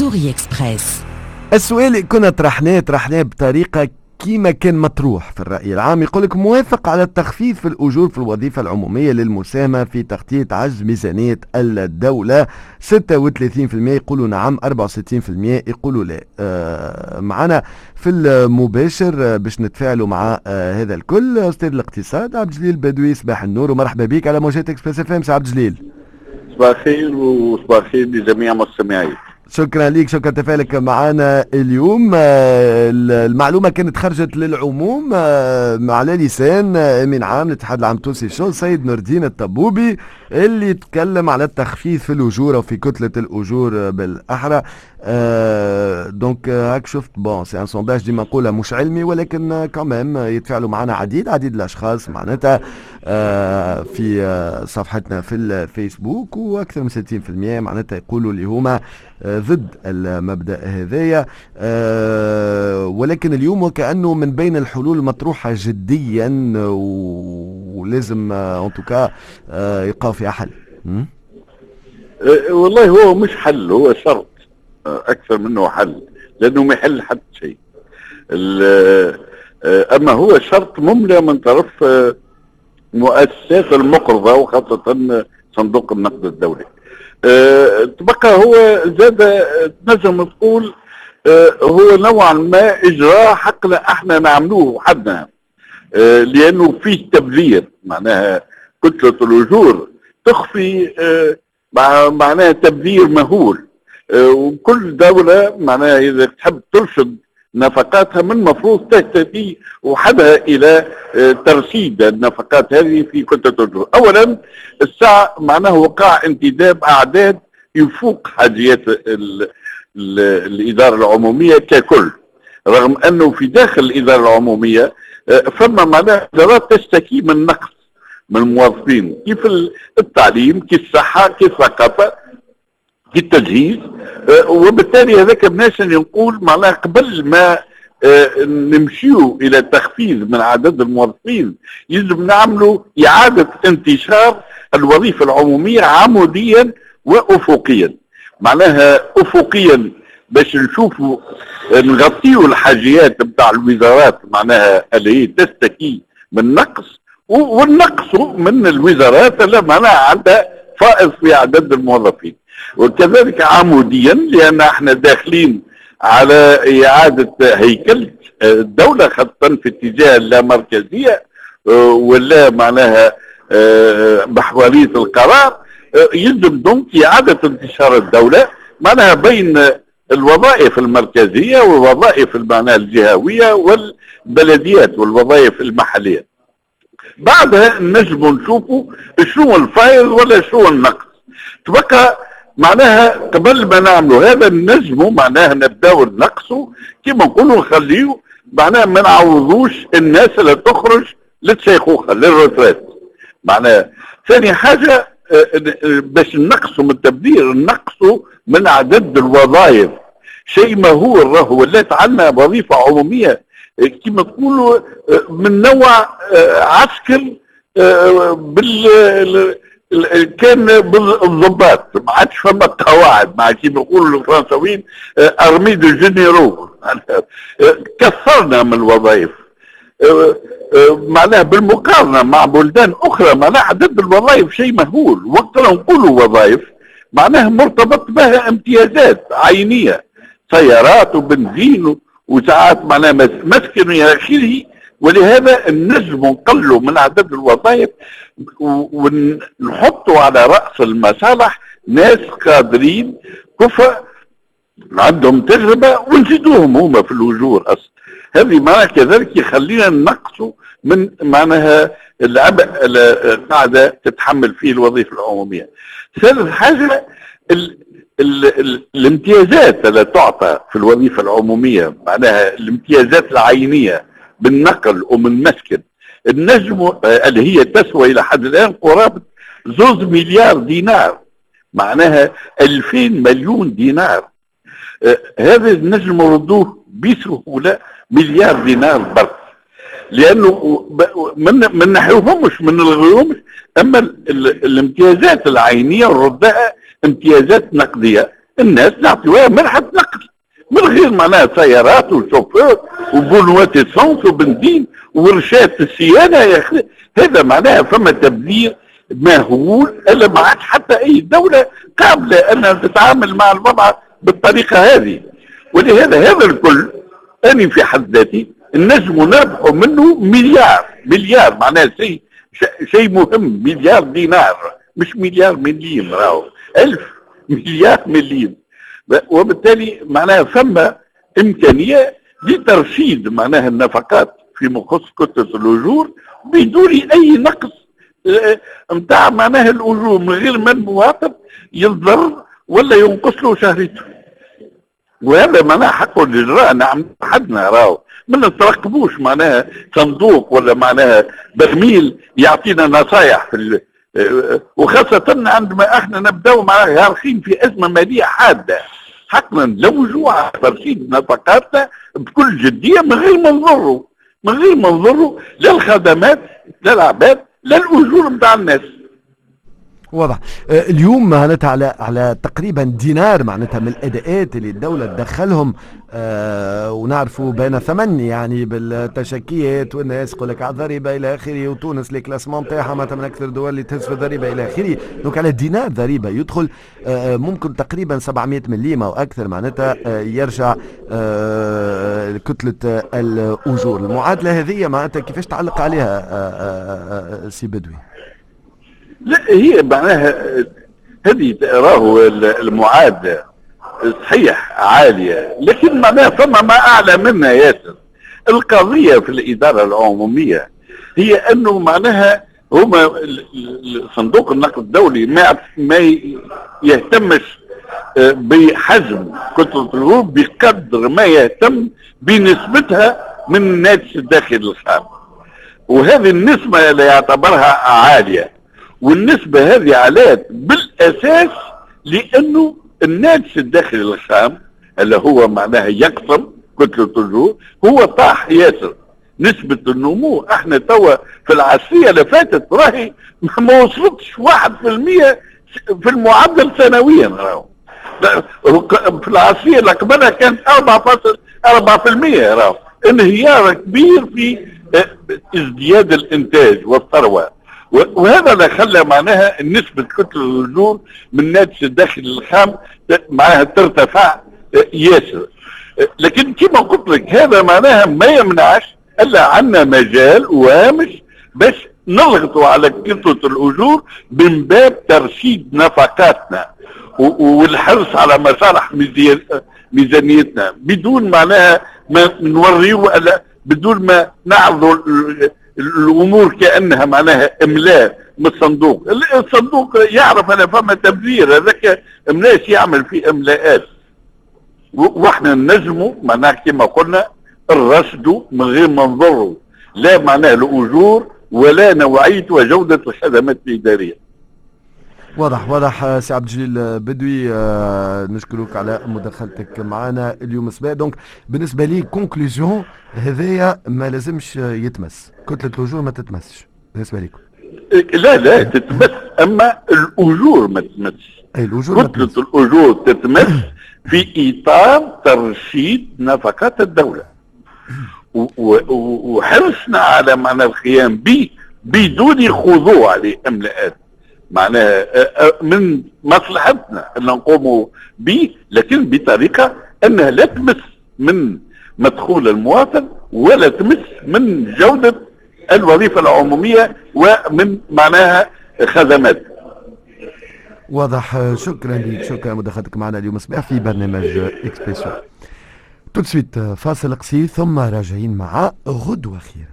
ستوري اكسبريس السؤال اللي كنا طرحناه طرحناه بطريقة كيما كان مطروح في الرأي العام. يقول لك موافق على التخفيض في الأجور في الوظيفة العمومية للمساهمة في تغطية عجز ميزانية الدولة. 36% يقولوا نعم 64% يقولوا لا. آه معنا في المباشر باش نتفاعلوا مع آه هذا الكل. أستاذ الاقتصاد عبد الجليل بدوي صباح النور ومرحبا بك على موجات اكسبريس اف ام عبد الجليل. صباح الخير وصباح الخير لجميع مستمعي. شكرا لك شكرا تفاعلك معنا اليوم. آه، المعلومة كانت خرجت للعموم آه، على لسان آه، امين عام الاتحاد العام التونسي للشغل سيد نور الدين الطبوبي اللي تكلم على التخفيض في الأجور أو في كتلة الأجور بالأحرى. donc هاك شفت bon c'est un sondage ديما نقولها مش علمي ولكن كمان يتفاعلوا معنا عديد عديد الأشخاص معناتها في صفحتنا في الفيسبوك وأكثر من 60% معناتها يقولوا اللي هما ضد المبدأ هذايا. آه، ولكن اليوم وكأنه من بين الحلول المطروحه جديا ولازم ان توكا آه، يلقاو فيها حل. أه، والله هو مش حل هو شرط أكثر منه حل لأنه ما يحل حتى شيء. أما هو شرط مملى من طرف مؤسسات المقرضة وخاصة صندوق النقد الدولي. تبقى هو زاد نجم تقول أه هو نوعا ما إجراء حقنا إحنا نعملوه وحدنا أه لأنه فيه تبذير معناها كتلة الأجور تخفي معناها تبذير مهول وكل دولة معناها إذا تحب ترشد نفقاتها من المفروض تهتدي وحدها إلى آه، ترشيد النفقات هذه في كتله الجور. اولا الساعة معناه وقع انتداب أعداد يفوق حاجيات ال ال الإدارة العمومية ككل. رغم أنه في داخل الإدارة العمومية آه، فما معناه ادارات تشتكي من نقص من الموظفين كيف التعليم كيف الصحة كيف الثقافه كيف التجهيز آه، وبالتالي هذاك بناس نقول معناها قبل ما آه، نمشيو إلى تخفيض من عدد الموظفين يجب نعملوا إعادة انتشار الوظيفة العمومية عموديا وافقيا. معناها افقيا باش نشوفوا آه، نغطيوا الحاجيات بتاع الوزارات معناها اللي هي تستكي من نقص والنقص من الوزارات اللي معناها عندها فائض في عدد الموظفين. وكذلك عموديا لأن إحنا داخلين على إعادة هيكله الدولة خاصة في اتجاه اللامركزية ولا معناها آه، بحواليه القرار. آه، يجب دونك إعادة انتشار الدولة معناها بين الوظائف المركزية والوظائف معناها الجهوية والبلديات والوظائف المحلية. بعدها نجم نشوفوا شنو الفائض ولا شنو النقص. تبقى معناها قبل ما نعملوا هذا نجموا معناها نبداو نقصوا كما نقولوا نخليو معناها ما نعوضوش الناس اللي تخرج للشيخوخة للرترات معناها ثاني حاجة آه، آه، باش نقصوا من التبذير نقصوا من عدد الوظائف. شيء مهول راهو ولات عندنا وظيفة عمومية. آه، كما تقولوا من نوع عسكر بال كان بالضباط ما عادش فما قواعد مع كيما يقولوا الفرنساويين armée de généraux كثرنا من الوظائف. معناها بالمقارنة مع بلدان أخرى معناها عدد الوظائف شيء مهول. وقت نقولوا وظائف معناها مرتبط بها امتيازات عينية سيارات وبنزين وساعات معناها مسكن إلى آخره ولهذا نجم نقلوا من عدد الوظائف ونحطوا على رأس المصالح ناس قادرين كفء عندهم تجربة ونزيدوهم هما في الأجور أصلا. هذه معناها كذلك يخلينا نقصوا من معناها العبء اللي قاعدة تتحمل فيه الوظيفة العمومية. ثالث حاجة ال ال ال الامتيازات اللي تعطى في الوظيفة العمومية معناها الامتيازات العينية. بالنقل ومن مسكن. النجم آه، اللي هي تسوى إلى حد الآن قرابة زوز مليار دينار. معناها 2000 مليون دينار. آه هذا النجم ردوه بسهوله مليار دينار برك لأنه من من نحيوهمش من نلغيهمش أما الامتيازات العينية نردها امتيازات نقدية. الناس نعطيوها منحة نقل من غير معناها سيارات وشوفور وبولوات اسونس وبنزين ورشات الصيانه يا أخي. هذا معناها فما تبذير مهول ألا ما عادش حتى أي دولة قابلة انها تتعامل مع الوضع بالطريقة هذه. ولهذا هذا الكل أني في حد ذاتي النجم نربحوا منه مليار. مليار معناها شيء شيء مهم. مليار دينار. مش مليار مليم راهو. ألف مليار مليم. وبالتالي معناها ثم إمكانية لترشيد معناها النفقات في مخص كتلة الأجور بدون أي نقص نتاع آه، معناها الأجور من غير ما المواطن يضر ولا ينقص له شهريته وهذا معناها حق الإجراء نعم حدنا راهو ما نترقبوش معناها صندوق ولا معناها برميل يعطينا نصايح في وخاصة عندما إحنا نبداو مع غارقين في أزمة مالية حادة. حقنا نلوجوا على ترشيد نفقاتنا بكل جدية من غير ما نضروا. من غير ما نضروا لا الخدمات لا العباد لا الأجور نتاع الناس. واضح. آه، اليوم معناتها على على تقريبا دينار معناتها من الأداءات اللي الدولة تدخلهم. آه ونعرفوا بين ثمن يعني بالتشكيات والناس يقول لك على الضريبه إلى آخره وتونس le classement تاعها معناتها من أكثر الدول اللي تهز في الضريبه إلى آخره. donc على دينار ضريبة يدخل آه ممكن تقريبا 700 مليم أو أكثر معناتها آه يرجع آه كتلة الأجور. المعادلة هذه معناتها كيفاش تعلق عليها سي بدوي؟ لا هي معناها هذه راهو المعادة صحيح عالية لكن معناها فما ما أعلى منها ياسر. القضية في الإدارة العمومية هي أنه معناها هما صندوق النقد الدولي ما ما يهتمش آه، بحجم كتلة الهروب بقدر ما يهتم بنسبتها من الناتج الداخلي الخام وهذه النسبة اللي يعتبرها عالية. والنسبة هذه علات بالأساس لأنه الناتج الداخلي الخام اللي هو معناها يقسم كتلة الجهود هو طاح ياسر. نسبة النمو إحنا توا في العشرية اللي فاتت راهي ما وصلتش واحد في المية في المعدل سنويا راهو. في العشرية اللي قبلها كانت أربعة فاصل أربعة في المية راهو. انهيار كبير في آه، ازدياد الإنتاج والثروة. وهذا اللي خلى معناها نسبة كتلة الأجور من الناتج الداخلي الخام معناها ترتفع ياسر. لكن كما قلت لك هذا معناها ما يمنعش إلا عندنا مجال وهامش باش نضغطوا على كتلة الأجور من باب ترشيد نفقاتنا والحرص على مصالح ميزانيتنا. بدون معناها ما نوريو بدون ما نعرضوا الأمور كأنها معناها إملاء من الصندوق. الصندوق يعرف أنا فما تبذير هذاك مناش يعمل في إملاءات. وإحنا نجموا معناها كما قلنا الرصد من غير ما نضروا لا معناها الأجور ولا نوعيه وجوده الخدمات الإدارية. واضح واضح سي عبد الجليل بدوي آه نشكرك على مداخلتك معنا اليوم صباح donc بالنسبة لي conclusion هذايا ما لازمش يتمس. كتلة الأجور ما تتمسش. بالنسبة لكم لا لا تتمس. أما الأجور ما تتمسش. اي الأجور كتلة الأجور تتمس في إطار ترشيد نفقات الدولة. وحرصنا على معنى القيام به بدون خضوع لإملاءات. معناها آه، آه، من مصلحتنا أن نقوم به لكن بطريقة أنها لا تمس من مدخول المواطن ولا تمس من جودة الوظيفة العمومية ومن معناها خدمات. واضح. شكرا لك. شكرا مداخلتك معنا اليوم صباح في برنامج Expression tout de suite فاصل قصير ثم راجعين مع غدوة خير.